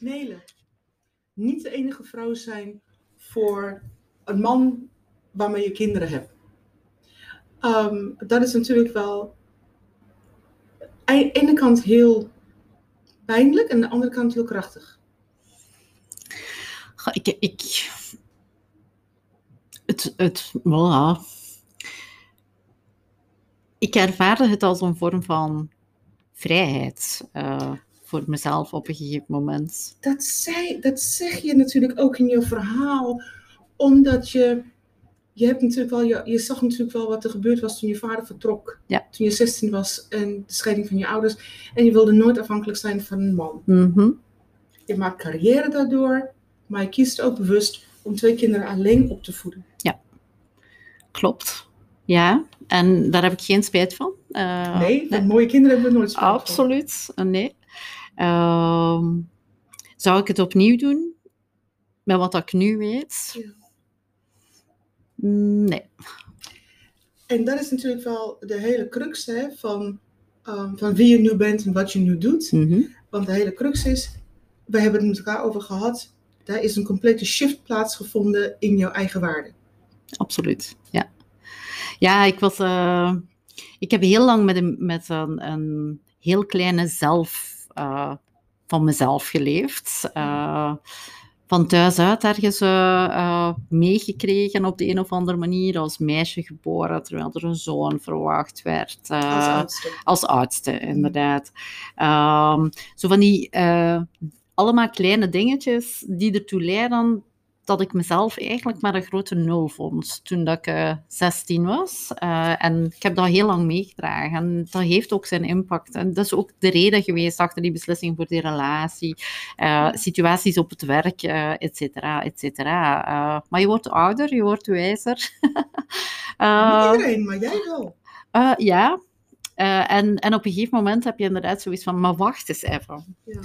Nele, niet de enige vrouw zijn voor een man waarmee je kinderen hebt. Ehm, dat is natuurlijk wel aan de ene kant heel pijnlijk en aan de andere kant heel krachtig. Ik, ik, het, het, voilà. Ik ervaarde het als een vorm van vrijheid eh, voor mezelf op een gegeven moment. Dat, zei, dat zeg je natuurlijk ook in je verhaal, omdat je, je, hebt natuurlijk wel, je, je zag natuurlijk wel wat er gebeurd was toen je vader vertrok. Ja. Toen je 16 was en de scheiding van je ouders. En je wilde nooit afhankelijk zijn van een man. Mhm. Je maakt carrière daardoor, maar je kiest ook bewust om twee kinderen alleen op te voeden. Klopt. Ja, en daar heb ik geen spijt van. Eh, nee, van mooie kinderen hebben we nooit spijt van. Absoluut, nee. Ehm, zou ik het opnieuw doen? Met wat ik nu weet? Ja. Mm, Nee. En dat is natuurlijk wel de hele crux hè, van, ehm, van wie je nu bent en wat je nu doet. Mhm. Want de hele crux is, we hebben het met elkaar over gehad, daar is een complete shift plaatsgevonden in jouw eigen waarde. Absoluut, ja. Ja, ik was... eh, ik heb heel lang met een, met een, een heel kleine zelf eh, van mezelf geleefd. Eh, van thuis uit ergens eh, meegekregen op de een of andere manier. Als meisje geboren, terwijl er een zoon verwacht werd. Als oudste. als oudste, inderdaad. Ehm, zo van die allemaal kleine dingetjes die ertoe leiden dat ik mezelf eigenlijk maar een grote nul vond toen dat ik eh, 16 was. Eh, en ik heb dat heel lang meegedragen. En dat heeft ook zijn impact. En dat is ook de reden geweest achter die beslissing voor die relatie. eh, situaties op het werk, eh et cetera, et cetera. Eh, maar je wordt ouder, je wordt wijzer. Eh, iedereen, maar jij wel. eh, ja. Eh, en, en op een gegeven moment heb je inderdaad zoiets van, maar wacht eens even. Ja.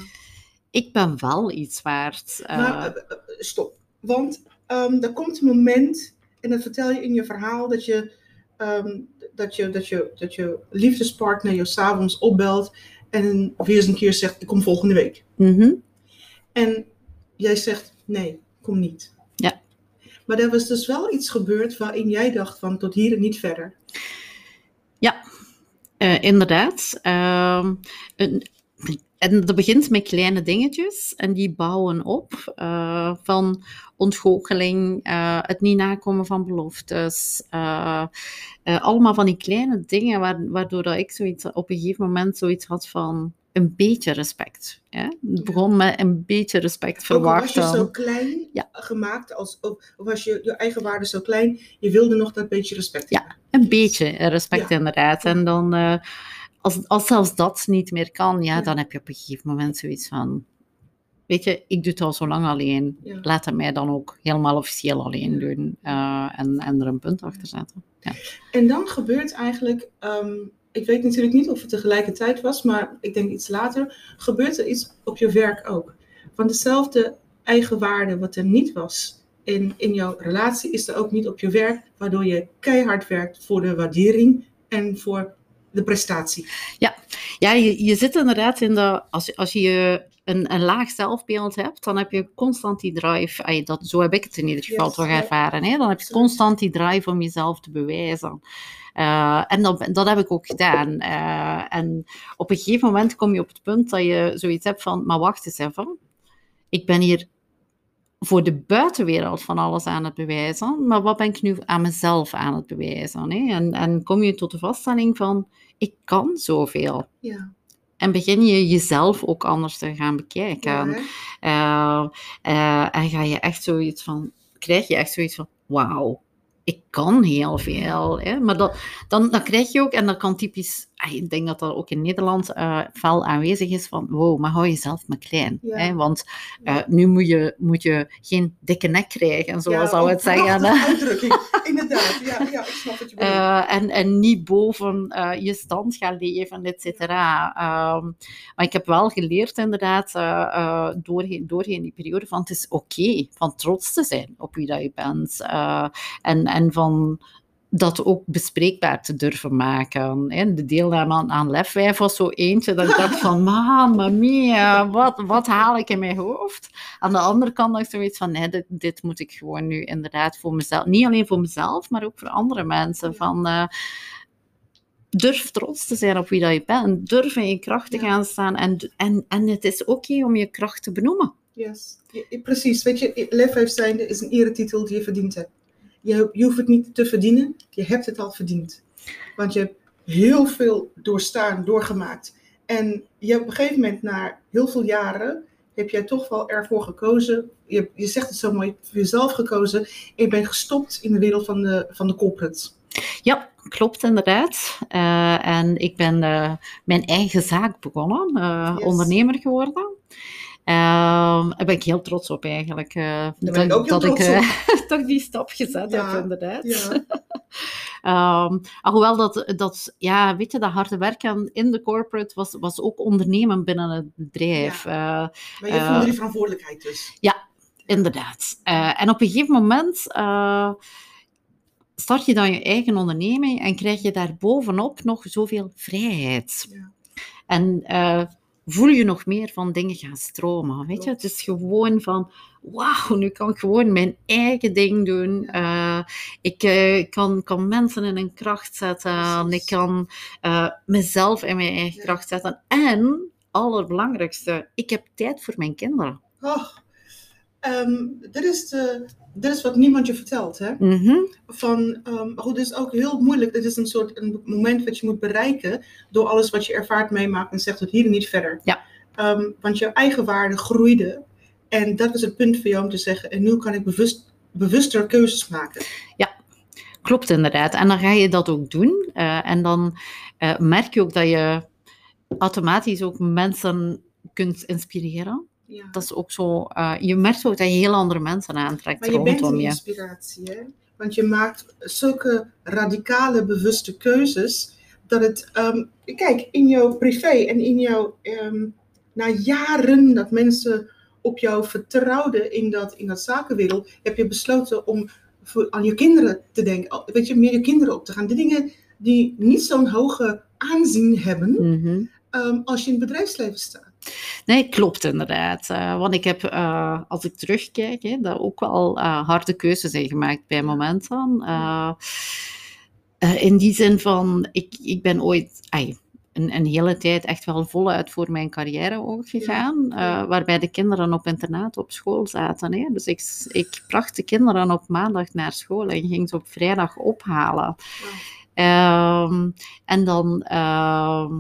Ik ben wel iets waard. Eh, Maar eh, eh, stop. Want ehm, er komt een moment, en dat vertel je in je verhaal, dat je, ehm, dat je, dat je, dat je liefdespartner je s'avonds opbelt en weer eens een keer zegt, ik kom volgende week. mhm. En jij zegt, nee, kom niet. Ja. Maar er was dus wel iets gebeurd waarin jij dacht van, tot hier en niet verder. Ja, eh, inderdaad. Ehm, een- en dat begint met kleine dingetjes en die bouwen op. eh, van ontgoocheling, eh, het niet nakomen van beloftes. eh, allemaal van die kleine dingen waar- waardoor dat ik zoiets, op een gegeven moment zoiets had van een beetje respect. Hè? Het begon met een beetje respect al was je verwachten. zo klein Ja. gemaakt, als, of, of was je, je eigen waarde zo klein, je wilde nog dat beetje respect Ja. hebben. Een beetje respect, Ja. inderdaad. En dan, als, als zelfs dat niet meer kan, ja, dan heb je op een gegeven moment zoiets van: Weet je, ik doe het al zo lang alleen. Ja. Laat het mij dan ook helemaal officieel alleen doen. eh, en, en er een punt achter zetten. Ja. En dan gebeurt eigenlijk, ehm, ik weet natuurlijk niet of het tegelijkertijd was, maar ik denk iets later, gebeurt er iets op je werk ook. Want dezelfde eigen waarde wat er niet was in, in jouw relatie, is er ook niet op je werk, waardoor je keihard werkt voor de waardering en voor de prestatie. Ja, je, je zit inderdaad in de. Als, als je een, een laag zelfbeeld hebt, dan heb je constant die drive. ay, dat, zo heb ik het in ieder geval Yes, toch ja. ervaren. Hè? Dan heb je constant die drive om jezelf te bewijzen. Eh, en dat, dat heb ik ook gedaan. Eh, en op een gegeven moment kom je op het punt dat je zoiets hebt van: maar wacht eens even. Ik ben hier voor de buitenwereld van alles aan het bewijzen, maar wat ben ik nu aan mezelf aan het bewijzen? Hè? En, en kom je tot de vaststelling van: ik kan zoveel. Ja, En begin je jezelf ook anders te gaan bekijken. ja? Eh, eh, en ga je echt zoiets van, krijg je echt zoiets van, wauw, ik kan heel veel. Hè? Maar dat, dan, dan krijg je ook, en dat kan typisch, ik denk dat dat ook in Nederland eh fel aanwezig is, van wow, maar hou jezelf maar klein. Ja. Hè? Want eh, nu moet je, moet je geen dikke nek krijgen, zoals ja, we het zeggen. uitdrukking. Inderdaad, ja, ja, ik snap wat je. Eh, en, en niet boven je stand gaan leven, et cetera. Ehm, maar ik heb wel geleerd, inderdaad, doorheen, doorheen die periode, van het is oké van trots te zijn op wie dat je bent. En, en van dat ook bespreekbaar te durven maken. Hè. De deelname aan, aan Lef was zo eentje dat ik dacht van, mamma mia, wat, wat haal ik in mijn hoofd? Aan de andere kant dacht ik zoiets van, nee, dit, dit moet ik gewoon nu inderdaad voor mezelf, niet alleen voor mezelf, maar ook voor andere mensen. Van, uh, durf trots te zijn op wie dat je bent. Durf in je kracht te gaan staan. En, en, en het is oké om je kracht te benoemen. Yes. precies. Weet je, lef zijnde is een eretitel die je verdient hebt. Je, je hoeft het niet te verdienen, je hebt het al verdiend. Want je hebt heel veel doorstaan, doorgemaakt. En je hebt op een gegeven moment, na heel veel jaren, heb jij toch wel ervoor gekozen. Je, je zegt het zo mooi, voor jezelf gekozen. En je bent gestopt in de wereld van de, van de corporate. Ja, klopt inderdaad. Uh, en ik ben uh, mijn eigen zaak begonnen, uh, yes. ondernemer geworden. Um, daar ben ik heel trots op eigenlijk. Uh, dat, ik dat ik uh, toch die stap gezet ja, heb, inderdaad. Ja. um, alhoewel dat, dat, ja, weet je, dat harde werken in de corporate was, was ook ondernemen binnen het bedrijf. Ja. Uh, maar je voelde die verantwoordelijkheid dus. Ja, inderdaad. en op een gegeven moment start je dan je eigen onderneming en krijg je daar bovenop nog zoveel vrijheid. Ja. En voel je nog meer van dingen gaan stromen. Weet je, het is gewoon van, wauw, nu kan ik gewoon mijn eigen ding doen. Uh, ik uh, kan, kan mensen in een kracht zetten. Ik kan uh, mezelf in mijn eigen kracht zetten. En, allerbelangrijkste, ik heb tijd voor mijn kinderen. Oh, um, dit, is de, dit is wat niemand je vertelt. Hè? Mm -hmm. Van, um, goed, het is ook heel moeilijk. Dit is een soort een moment wat je moet bereiken door alles wat je ervaart, meemaakt en zegt tot hier en niet verder. Ja. Um, want je eigen waarde groeide. En dat is het punt voor jou om te zeggen, en nu kan ik bewust, bewuster keuzes maken. Ja, klopt inderdaad. En dan ga je dat ook doen. Uh, en dan uh, merk je ook dat je automatisch ook mensen kunt inspireren. Ja. Dat is ook zo. Uh, je merkt ook dat je heel andere mensen aantrekt maar je rondom bent je. inspiratie, hè? Want je maakt zulke radicale, bewuste keuzes. Dat het. Um, kijk, in jouw privé en in jouw. Um, na jaren dat mensen op jou vertrouwden in dat, in dat zakenwereld, heb je besloten om voor, aan je kinderen te denken. Weet je, meer je kinderen op te gaan. De dingen die niet zo'n hoge aanzien hebben mm -hmm. um, als je in het bedrijfsleven staat. Nee, klopt inderdaad. Uh, want ik heb, uh, als ik terugkijk, hè, dat ook wel uh, harde keuzes zijn gemaakt bij momenten. in die zin van, ik, ik ben ooit ay, een, een, hele tijd echt wel voluit voor mijn carrière ook gegaan. Ja. waarbij de kinderen op internaat op school zaten. Hè. Dus ik, ik bracht de kinderen op maandag naar school en ging ze op vrijdag ophalen. Wow. en dan ehm,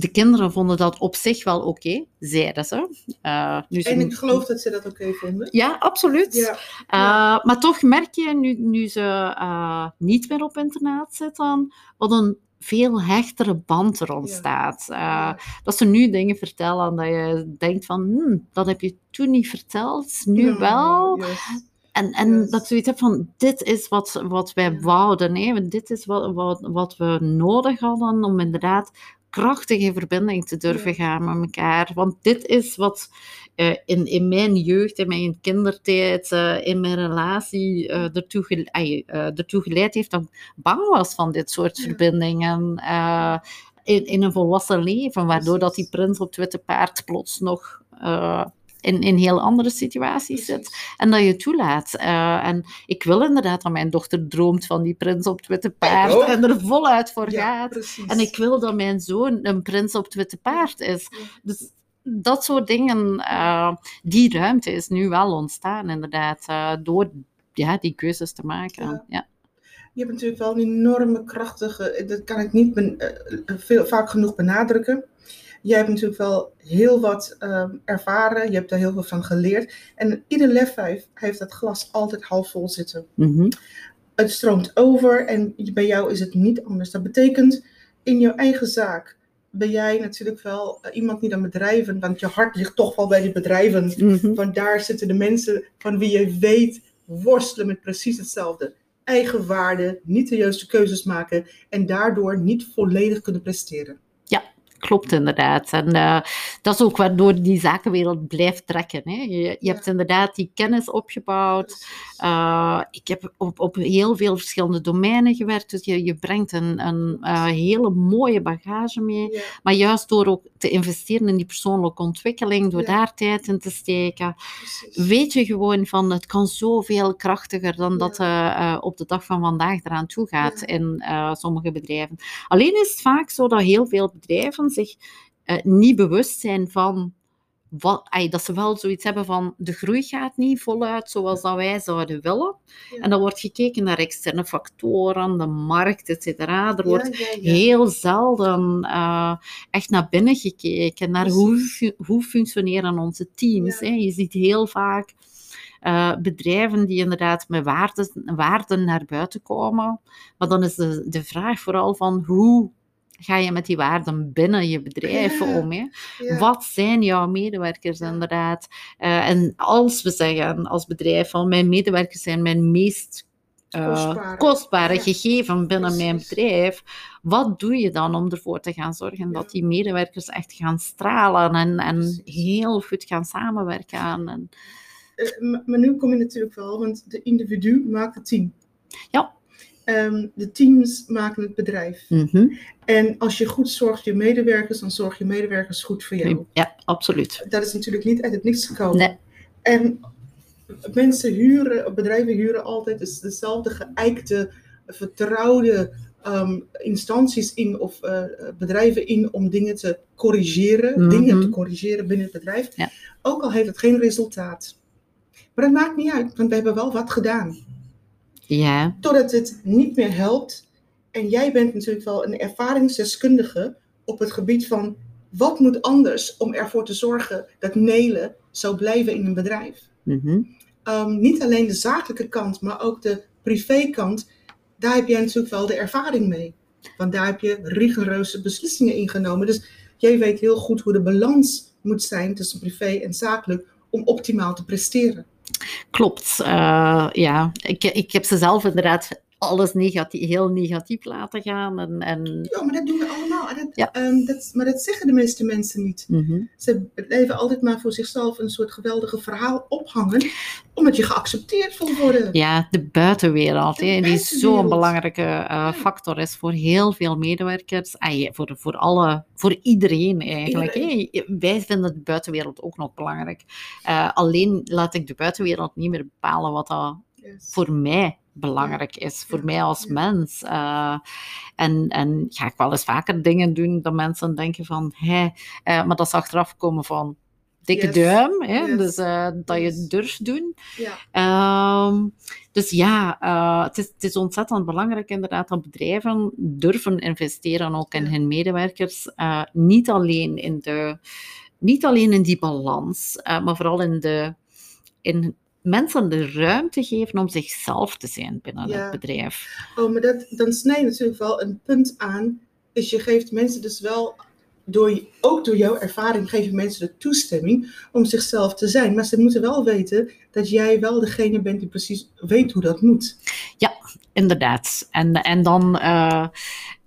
de kinderen vonden dat op zich wel oké, okay, zeiden ze. Uh, nu en ik geloof dat ze dat oké okay vonden. Ja, absoluut. Ja. Uh, maar toch merk je, nu, nu ze uh, niet meer op internaat zitten, wat een veel hechtere band er ontstaat. Ja. Dat ze nu dingen vertellen dat je denkt van, hm, dat heb je toen niet verteld, nu wel. Yes. En, en yes. dat zoiets heb van, dit is wat, wat wij wouden. Hè? Dit is wat, wat, wat we nodig hadden om inderdaad krachtige verbinding te durven gaan met elkaar. Want dit is wat uh, in, in mijn jeugd, in mijn kindertijd, uh, in mijn relatie uh, ertoe, gele ertoe geleid heeft dat ik bang was van dit soort ja. verbindingen. In, in, een volwassen leven, waardoor dat die prins op het witte paard plots nog in, in heel andere situaties zit. En dat je toelaat. Uh, en ik wil inderdaad dat mijn dochter droomt van die prins op het witte paard en er voluit voor ja, gaat. Precies. En ik wil dat mijn zoon een prins op het witte paard is. Dus dat soort dingen, uh, die ruimte is nu wel ontstaan, inderdaad, uh, door ja, die keuzes te maken. Ja. ja. Je hebt natuurlijk wel een enorme krachtige, dat kan ik niet ben, veel, vaak genoeg benadrukken Jij hebt natuurlijk wel heel wat uh, ervaren, je hebt daar heel veel van geleerd. En ieder lef heeft dat glas altijd half vol zitten. Mm -hmm. Het stroomt over en bij jou is het niet anders. Dat betekent in jouw eigen zaak ben jij natuurlijk wel uh, iemand niet aan bedrijven, want je hart ligt toch wel bij die bedrijven. Mm -hmm. Want daar zitten de mensen van wie je weet worstelen met precies hetzelfde. Eigen waarde, niet de juiste keuzes maken en daardoor niet volledig kunnen presteren. Klopt inderdaad. En uh, dat is ook waardoor die zakenwereld blijft trekken. Hè. Je, je hebt inderdaad die kennis opgebouwd. Uh, ik heb op, op heel veel verschillende domeinen gewerkt. Dus je, je brengt een, een uh, hele mooie bagage mee. Ja. Maar juist door ook te investeren in die persoonlijke ontwikkeling, door Ja. daar tijd in te steken, Precies. weet je gewoon van het kan zoveel krachtiger dan Ja. dat eh, eh, op de dag van vandaag eraan toe gaat in eh, sommige bedrijven. Alleen is het vaak zo dat heel veel bedrijven zich eh, niet bewust zijn van wat, dat ze wel zoiets hebben van de groei gaat niet voluit zoals dat wij zouden willen. Ja. En dan wordt gekeken naar externe factoren, de markt, et cetera. Er wordt ja, ja, ja. heel zelden eh, echt naar binnen gekeken, naar hoe, fu- hoe functioneren onze teams. Hè. Je ziet heel vaak eh, bedrijven die inderdaad met waarden, waarden naar buiten komen. Maar dan is de, de vraag vooral van hoe ga je met die waarden binnen je bedrijf Ja. om? Hè? Ja. Wat zijn jouw medewerkers inderdaad? Eh, en als we zeggen als bedrijf van mijn medewerkers zijn mijn meest eh, Kostbare. kostbare Ja. gegeven binnen mijn bedrijf. Wat doe je dan om ervoor te gaan zorgen Ja. dat die medewerkers echt gaan stralen en, en heel goed gaan samenwerken? En, Eh, maar- maar nu kom je natuurlijk wel, want de individu maakt het team. Ja. Ehm, de teams maken het bedrijf. Mhm. En als je goed zorgt voor je medewerkers, dan zorg je medewerkers goed voor jou. Ja, absoluut. Dat is natuurlijk niet uit het niks gekomen. Nee. En mensen huren, bedrijven huren altijd dus dezelfde geëikte, vertrouwde ehm, instanties in of eh, bedrijven in om dingen te corrigeren, Mhm. dingen te corrigeren binnen het bedrijf. Ja. Ook al heeft het geen resultaat. Maar dat maakt niet uit, want we hebben wel wat gedaan. Ja, Totdat het niet meer helpt. En jij bent natuurlijk wel een ervaringsdeskundige op het gebied van wat moet anders om ervoor te zorgen dat Nelen zou blijven in een bedrijf. mhm. Ehm, niet alleen de zakelijke kant, maar ook de privékant. Daar heb jij natuurlijk wel de ervaring mee. Want daar heb je rigoureuze beslissingen in genomen. Dus jij weet heel goed hoe de balans moet zijn tussen privé en zakelijk om optimaal te presteren. Klopt. Eh, ja, ik, ik heb ze zelf inderdaad alles negatief, heel negatief laten gaan. En, en, Ja, maar dat doen we allemaal. En Dat, Ja. ehm, dat, maar dat zeggen de meeste mensen niet. Mhm. Ze blijven altijd maar voor zichzelf een soort geweldige verhaal ophangen, omdat je geaccepteerd wil worden. Ja, de buitenwereld, De hè, die zo'n belangrijke eh, factor is voor heel veel medewerkers. Ja, voor, voor, alle, voor iedereen eigenlijk. hè. Wij vinden de buitenwereld ook nog belangrijk. Eh, alleen laat ik de buitenwereld niet meer bepalen wat dat Yes. voor mij belangrijk is, voor mij als mens. Eh, en, en ga ik wel eens vaker dingen doen dat mensen denken van, hé, eh, maar dat is achteraf komen van dikke Yes. duim, hè? Yes. dus eh, dat je het durft doen. Ja, Ehm, dus ja, het, is, het is ontzettend belangrijk inderdaad dat bedrijven durven investeren ook in hun medewerkers. Niet, alleen in de, niet alleen in die balans, maar vooral in, de, in mensen de ruimte geven om zichzelf te zijn binnen Ja. het bedrijf. oh, maar dat, dan snij je natuurlijk wel een punt aan. Dus je geeft mensen dus wel, door, je- ook door jouw ervaring, geef je mensen de toestemming om zichzelf te zijn. Maar ze moeten wel weten dat jij wel degene bent die precies weet hoe dat moet. Inderdaad. En, en dan eh,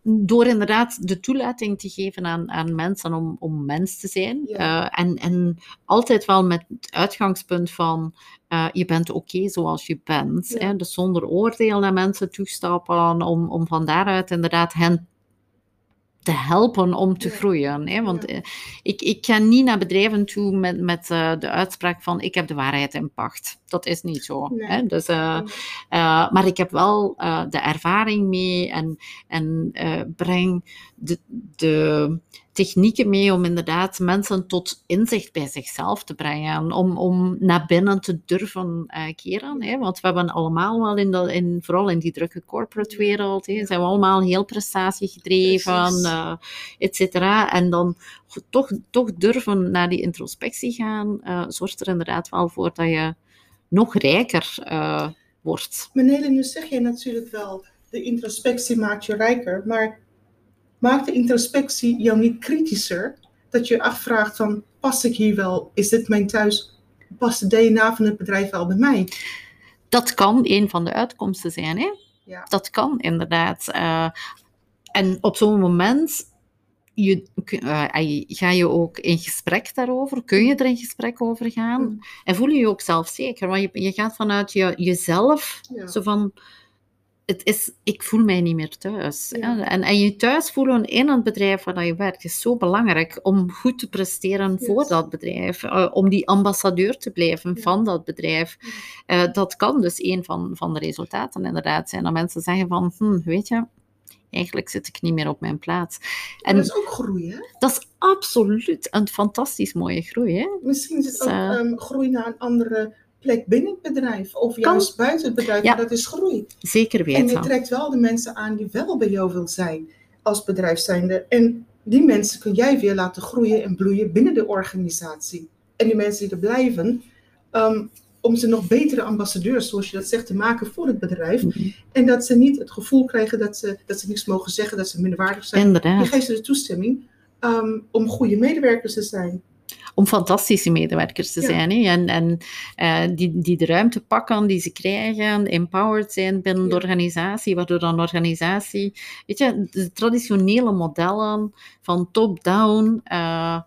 door inderdaad de toelating te geven aan, aan mensen om, om mens te zijn. Ja. Eh, en, en altijd wel met het uitgangspunt van eh, je bent oké zoals je bent. Ja. Hè? Dus zonder oordeel naar mensen toestappen om, om van daaruit inderdaad hen te helpen om te groeien. Hè? Want Ja. eh, ik, ik ga niet naar bedrijven toe met, met eh, de uitspraak van ik heb de waarheid in pacht. Dat is niet zo. Nee. Hè? Dus, eh, uh, maar ik heb wel de ervaring mee en, en breng de, de technieken mee om inderdaad mensen tot inzicht bij zichzelf te brengen. Om, om naar binnen te durven uh, keren. Hè? Want we hebben allemaal wel, in de, in, vooral in die drukke corporate wereld, hè, zijn we allemaal heel prestatiegedreven, uh, et cetera. En dan toch, toch durven naar die introspectie gaan, uh, zorgt er inderdaad wel voor dat je nog rijker wordt. Meneer, nu zeg je natuurlijk wel, de introspectie maakt je rijker, maar maakt de introspectie jou niet kritischer? Dat je afvraagt van, pas ik hier wel? Is dit mijn thuis? Past de DNA van het bedrijf wel bij mij? Dat kan een van de uitkomsten zijn, hè? Ja. Dat kan inderdaad. Uh, en op zo'n moment je, uh, ga je ook in gesprek daarover? Kun je er in gesprek over gaan? Mm. En voel je je ook zelf zeker? Want je, je gaat vanuit je, jezelf, zo van, het is, ik voel mij niet meer thuis. En, en je thuis voelen in het bedrijf waar je werkt is zo belangrijk om goed te presteren voor dat bedrijf. Uh, om die ambassadeur te blijven van dat bedrijf. Uh, dat kan dus een van, van de resultaten inderdaad zijn. Dat mensen zeggen van, hm, weet je, eigenlijk zit ik niet meer op mijn plaats. En dat is ook groei, hè? Dat is absoluut een fantastisch mooie groei, hè? Misschien is het dus, ook um, groei naar een andere plek binnen het bedrijf. Of juist buiten het bedrijf, ja. dat is groei. Zeker weten. En je trekt wel de mensen aan die wel bij jou wil zijn als bedrijf zijnde. En die mensen kun jij weer laten groeien en bloeien binnen de organisatie. En die mensen die er blijven, um, om ze nog betere ambassadeurs, zoals je dat zegt, te maken voor het bedrijf. Mhm. En dat ze niet het gevoel krijgen dat ze, dat ze niks mogen zeggen, dat ze minderwaardig zijn. Inderdaad. Je geeft ze de toestemming um, om goede medewerkers te zijn om fantastische medewerkers te zijn. Hè? En, en uh, die, die de ruimte pakken die ze krijgen, empowered zijn binnen de organisatie, waardoor dan organisatie, weet je, de traditionele modellen van top-down. Uh,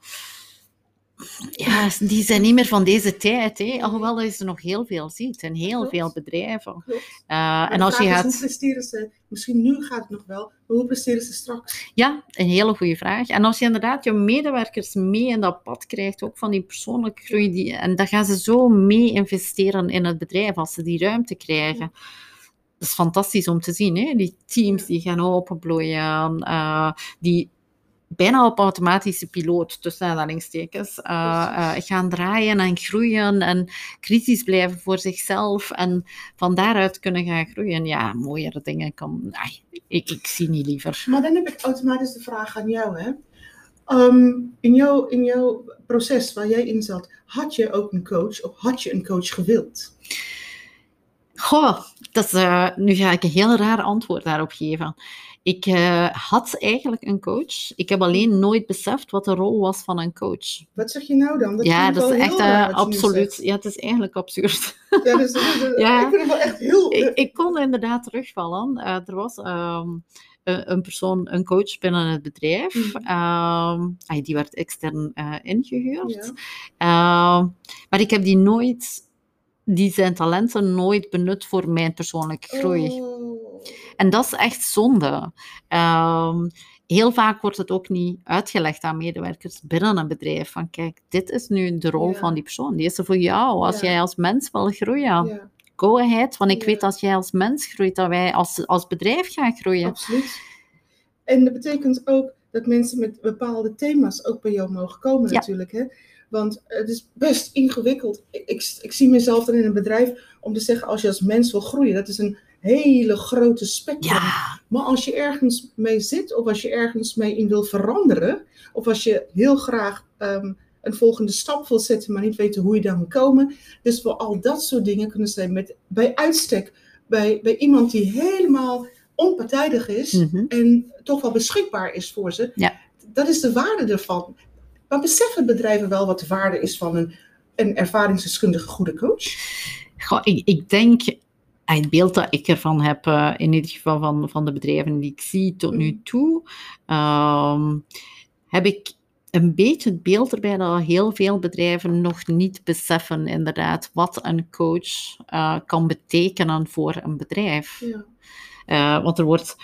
ja, die zijn niet meer van deze tijd. Hè? Alhoewel je ze nog heel veel ziet in heel veel bedrijven. Uh, en als je gaat... Hoe presteren ze? Misschien nu gaat het nog wel, maar hoe presteren ze straks? Ja, een hele goede vraag. En als je inderdaad je medewerkers mee in dat pad krijgt, ook van die persoonlijke groei, die, en dan gaan ze zo mee investeren in het bedrijf als ze die ruimte krijgen. Dat is fantastisch om te zien, hè? die teams die gaan openbloeien, uh, die bijna op automatische piloot, tussen aanhalingstekens, uh, uh, gaan draaien en groeien en kritisch blijven voor zichzelf en van daaruit kunnen gaan groeien. Ja, mooiere dingen kan... ik, ik zie niet liever. Maar dan heb ik automatisch de vraag aan jou, hè. Um, in, jouw, in jouw proces waar jij in zat, had je ook een coach of had je een coach gewild? Goh, dat is, uh, nu ga ik een heel raar antwoord daarop geven. Ik uh, had eigenlijk een coach. Ik heb alleen nooit beseft wat de rol was van een coach. Wat zeg je nou dan? Dat ja, dat is echt uh, absoluut. Ja, het is eigenlijk absurd. Ja, dus, ja. ik vind het wel echt heel. Ik, ik kon inderdaad terugvallen. Er was. Um, een persoon, een coach binnen het bedrijf. Mm. Um, die werd extern uh, ingehuurd. Ja. Uh, maar ik heb die nooit, die zijn talenten nooit benut voor mijn persoonlijke groei. Oh. En dat is echt zonde. Um, heel vaak wordt het ook niet uitgelegd aan medewerkers binnen een bedrijf. Van kijk, dit is nu de rol van die persoon. Die is er voor jou als jij als mens wil groeien. Ja. Go ahead, want ik weet als jij als mens groeit, dat wij als, als bedrijf gaan groeien. Absoluut. En dat betekent ook dat mensen met bepaalde thema's ook bij jou mogen komen natuurlijk. Hè? Want het is best ingewikkeld. Ik, ik, ik, zie mezelf dan in een bedrijf om te zeggen, als je als mens wil groeien, dat is een hele grote spectrum. Maar als je ergens mee zit, of als je ergens mee in wil veranderen, of als je heel graag ehm, een volgende stap wil zetten, maar niet weten hoe je daar moet komen. Dus voor al dat soort dingen kunnen zijn met, bij uitstek bij, bij iemand die helemaal onpartijdig is mhm. en toch wel beschikbaar is voor ze. Ja. Dat is de waarde ervan. Maar beseffen bedrijven wel wat de waarde is van een, een ervaringsdeskundige goede coach? Goh, ik, ik denk het beeld dat ik ervan heb, uh, in ieder geval van, van de bedrijven die ik zie tot nu mm. toe, um, heb ik een beetje het beeld erbij dat heel veel bedrijven nog niet beseffen inderdaad wat een coach uh, kan betekenen voor een bedrijf. Ja. Uh, want er wordt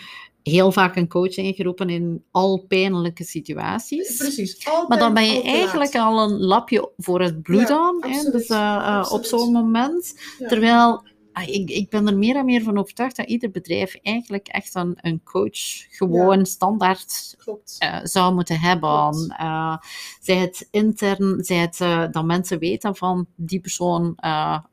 heel vaak een coach ingeroepen in al pijnlijke situaties. Precies. maar dan ben je eigenlijk al een lapje voor het bloed ja, aan. Hè? Dus, uh, op zo'n moment. Terwijl ik, ik ben er meer en meer van overtuigd dat ieder bedrijf eigenlijk echt een, een coach gewoon standaard uh, zou moeten hebben. Uh, zij het intern, zij het uh, dat mensen weten van die persoon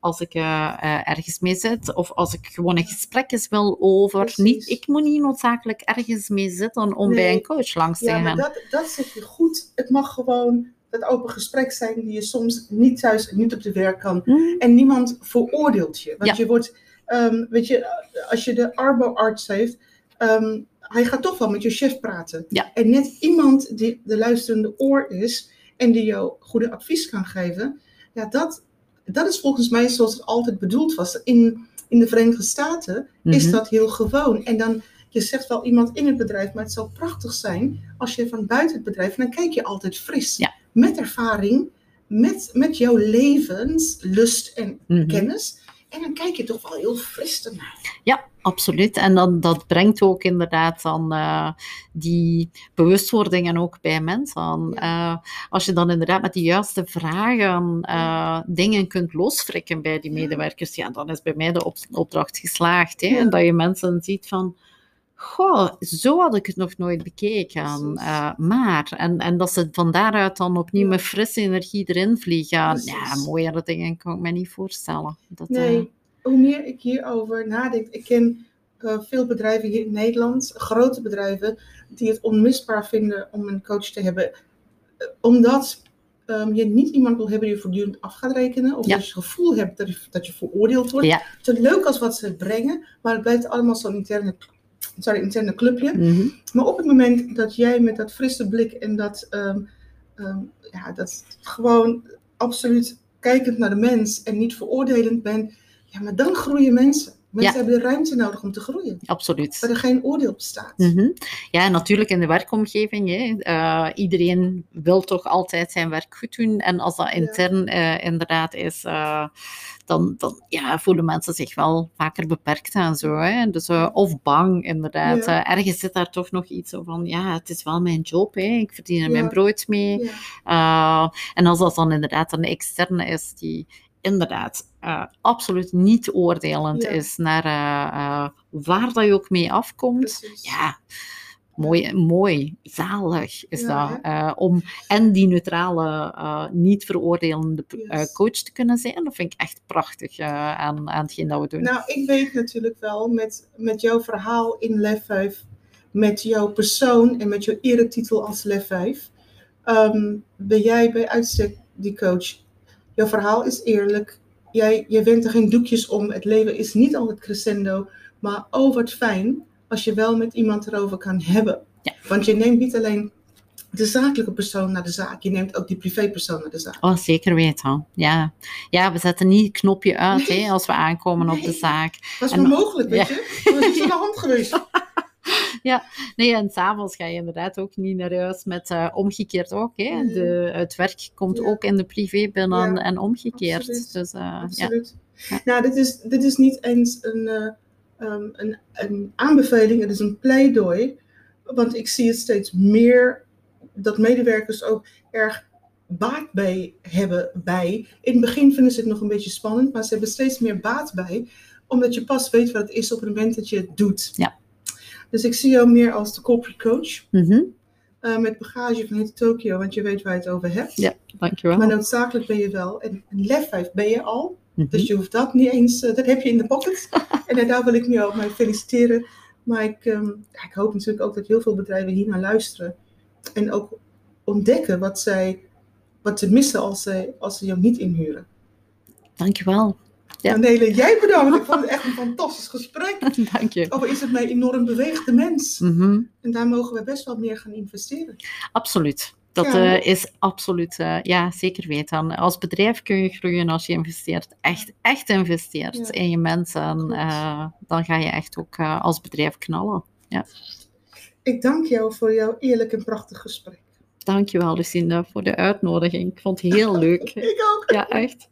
als ik ergens mee zit of als ik gewoon een gesprek eens wil over. Niet, ik moet niet noodzakelijk ergens mee zitten om bij een coach langs te gaan. Maar dat, dat zeg je goed. Het mag gewoon dat open gesprek zijn die je soms niet thuis, niet op de werk kan. Mm. En niemand veroordeelt je. Want je wordt, um, weet je, als je de arbo-arts heeft, um, hij gaat toch wel met je chef praten. Ja. En net iemand die de luisterende oor is en die jou goede advies kan geven, ja, dat, dat is volgens mij zoals het altijd bedoeld was. In, in de Verenigde Staten is mhm. dat heel gewoon. En dan je zegt wel iemand in het bedrijf, maar het zou prachtig zijn als je van buiten het bedrijf, en dan kijk je altijd fris. Ja. Met ervaring, met, met jouw levenslust en Mhm. kennis. En dan kijk je toch wel heel fris ernaar. Ja, absoluut. En dan, dat brengt ook inderdaad dan eh, die bewustwordingen ook bij mensen. Eh, als je dan inderdaad met de juiste vragen eh, dingen kunt losfrikken bij die medewerkers, ja, dan is bij mij de op- opdracht geslaagd. Hè? Ja. Dat je mensen ziet van, goh, zo had ik het nog nooit bekeken. Eh, maar, en, en dat ze van daaruit dan opnieuw Ja. met frisse energie erin vliegen. Ja, Precies. mooiere dingen kan ik me niet voorstellen. Dat, eh, Nee, hoe meer ik hierover nadenk, ik ken eh, veel bedrijven hier in Nederland, grote bedrijven, die het onmisbaar vinden om een coach te hebben. Eh, omdat ehm, je niet iemand wil hebben die je voortdurend af gaat rekenen, of Ja. dat je het gevoel hebt dat je, dat je veroordeeld wordt. Ja. Het is leuk als wat ze brengen, maar het blijft allemaal zo'n interne, sorry, interne clubje. mhm. Maar op het moment dat jij met dat frisse blik en dat, ehm, ehm, ja, dat gewoon absoluut kijkend naar de mens en niet veroordelend bent, ja, maar dan groeien mensen. Mensen Ja. hebben de ruimte nodig om te groeien, Absoluut. waar er geen oordeel bestaat. Mhm. Ja, natuurlijk in de werkomgeving. Hè. Eh, iedereen wil toch altijd zijn werk goed doen. En als dat intern eh, inderdaad is, eh, dan, dan ja, voelen mensen zich wel vaker beperkt en zo. Hè. Dus, of bang, inderdaad. Ja. Ergens zit daar toch nog iets van, ja, het is wel mijn job. Hè. Ik verdien er mijn brood mee. En als dat dan inderdaad een externe is die inderdaad uh, absoluut niet oordelend Ja. is naar uh, uh, waar dat je ook mee afkomt, Precies. ja, mooi, mooi zalig is Ja, dat. Uh, om en die neutrale, uh, niet veroordelende coach te kunnen zijn, dat vind ik echt prachtig aan, aan hetgeen dat we doen. Nou, ik weet natuurlijk wel met, met jouw verhaal in Lef 5, met jouw persoon en met jouw eretitel als Lef 5, um, ben jij bij uitstek die coach. Jouw verhaal is eerlijk. Jij, jij wendt er geen doekjes om. Het leven is niet altijd crescendo. Maar oh, wat fijn als je wel met iemand erover kan hebben. Ja. Want je neemt niet alleen de zakelijke persoon naar de zaak. Je neemt ook die privépersoon naar de zaak. Oh, zeker weten. Ja. ja, we zetten niet het knopje uit Nee. hè, als we aankomen Nee. op de zaak. Dat is En- maar mogelijk, weet ja. je. Dat is aan de hand geweest. Nee, en s'avonds ga je inderdaad ook niet naar huis met uh, omgekeerd ook. Hè. De, het werk komt Ja. ook in de privé binnen Ja, en omgekeerd. absoluut. Dus uh, ja. Absoluut. Ja. Nou, dit is, dit is niet eens een, uh, um, een, een aanbeveling, het is een pleidooi. Want ik zie het steeds meer dat medewerkers ook erg baat bij hebben bij. In het begin vinden ze het nog een beetje spannend, maar ze hebben steeds meer baat bij. Omdat je pas weet wat het is op het moment dat je het doet. Ja. Dus ik zie jou meer als de corporate coach. Mm -hmm. uh, met bagage van Tokio, want je weet waar je het over hebt. Ja, dankjewel. Maar noodzakelijk ben je wel. En een lef 5 ben je al. Mm -hmm. Dus je hoeft dat niet eens, uh, dat heb je in de pocket. en daar wil ik nu ook mee feliciteren. Maar ik, um, ik hoop natuurlijk ook dat heel veel bedrijven hier naar luisteren. En ook ontdekken wat, zij, wat ze missen als ze, als ze jou niet inhuren. Dankjewel. Ja. Jij bedankt. Ik vond het echt een fantastisch gesprek. Dank je. Over is het mij enorm beweegt, de mens. Mm -hmm. En daar mogen we best wel meer gaan investeren. Absoluut. Dat ja. uh, is absoluut, uh, ja, zeker weten. Als bedrijf kun je groeien als je investeert. Echt, echt investeert ja. in je mensen. Uh, dan ga je echt ook als bedrijf knallen. Ja. Ik dank jou voor jouw eerlijk en prachtig gesprek. Dankjewel, Lucinda, voor de uitnodiging. Ik vond het heel leuk. Ik ook. Ja, echt.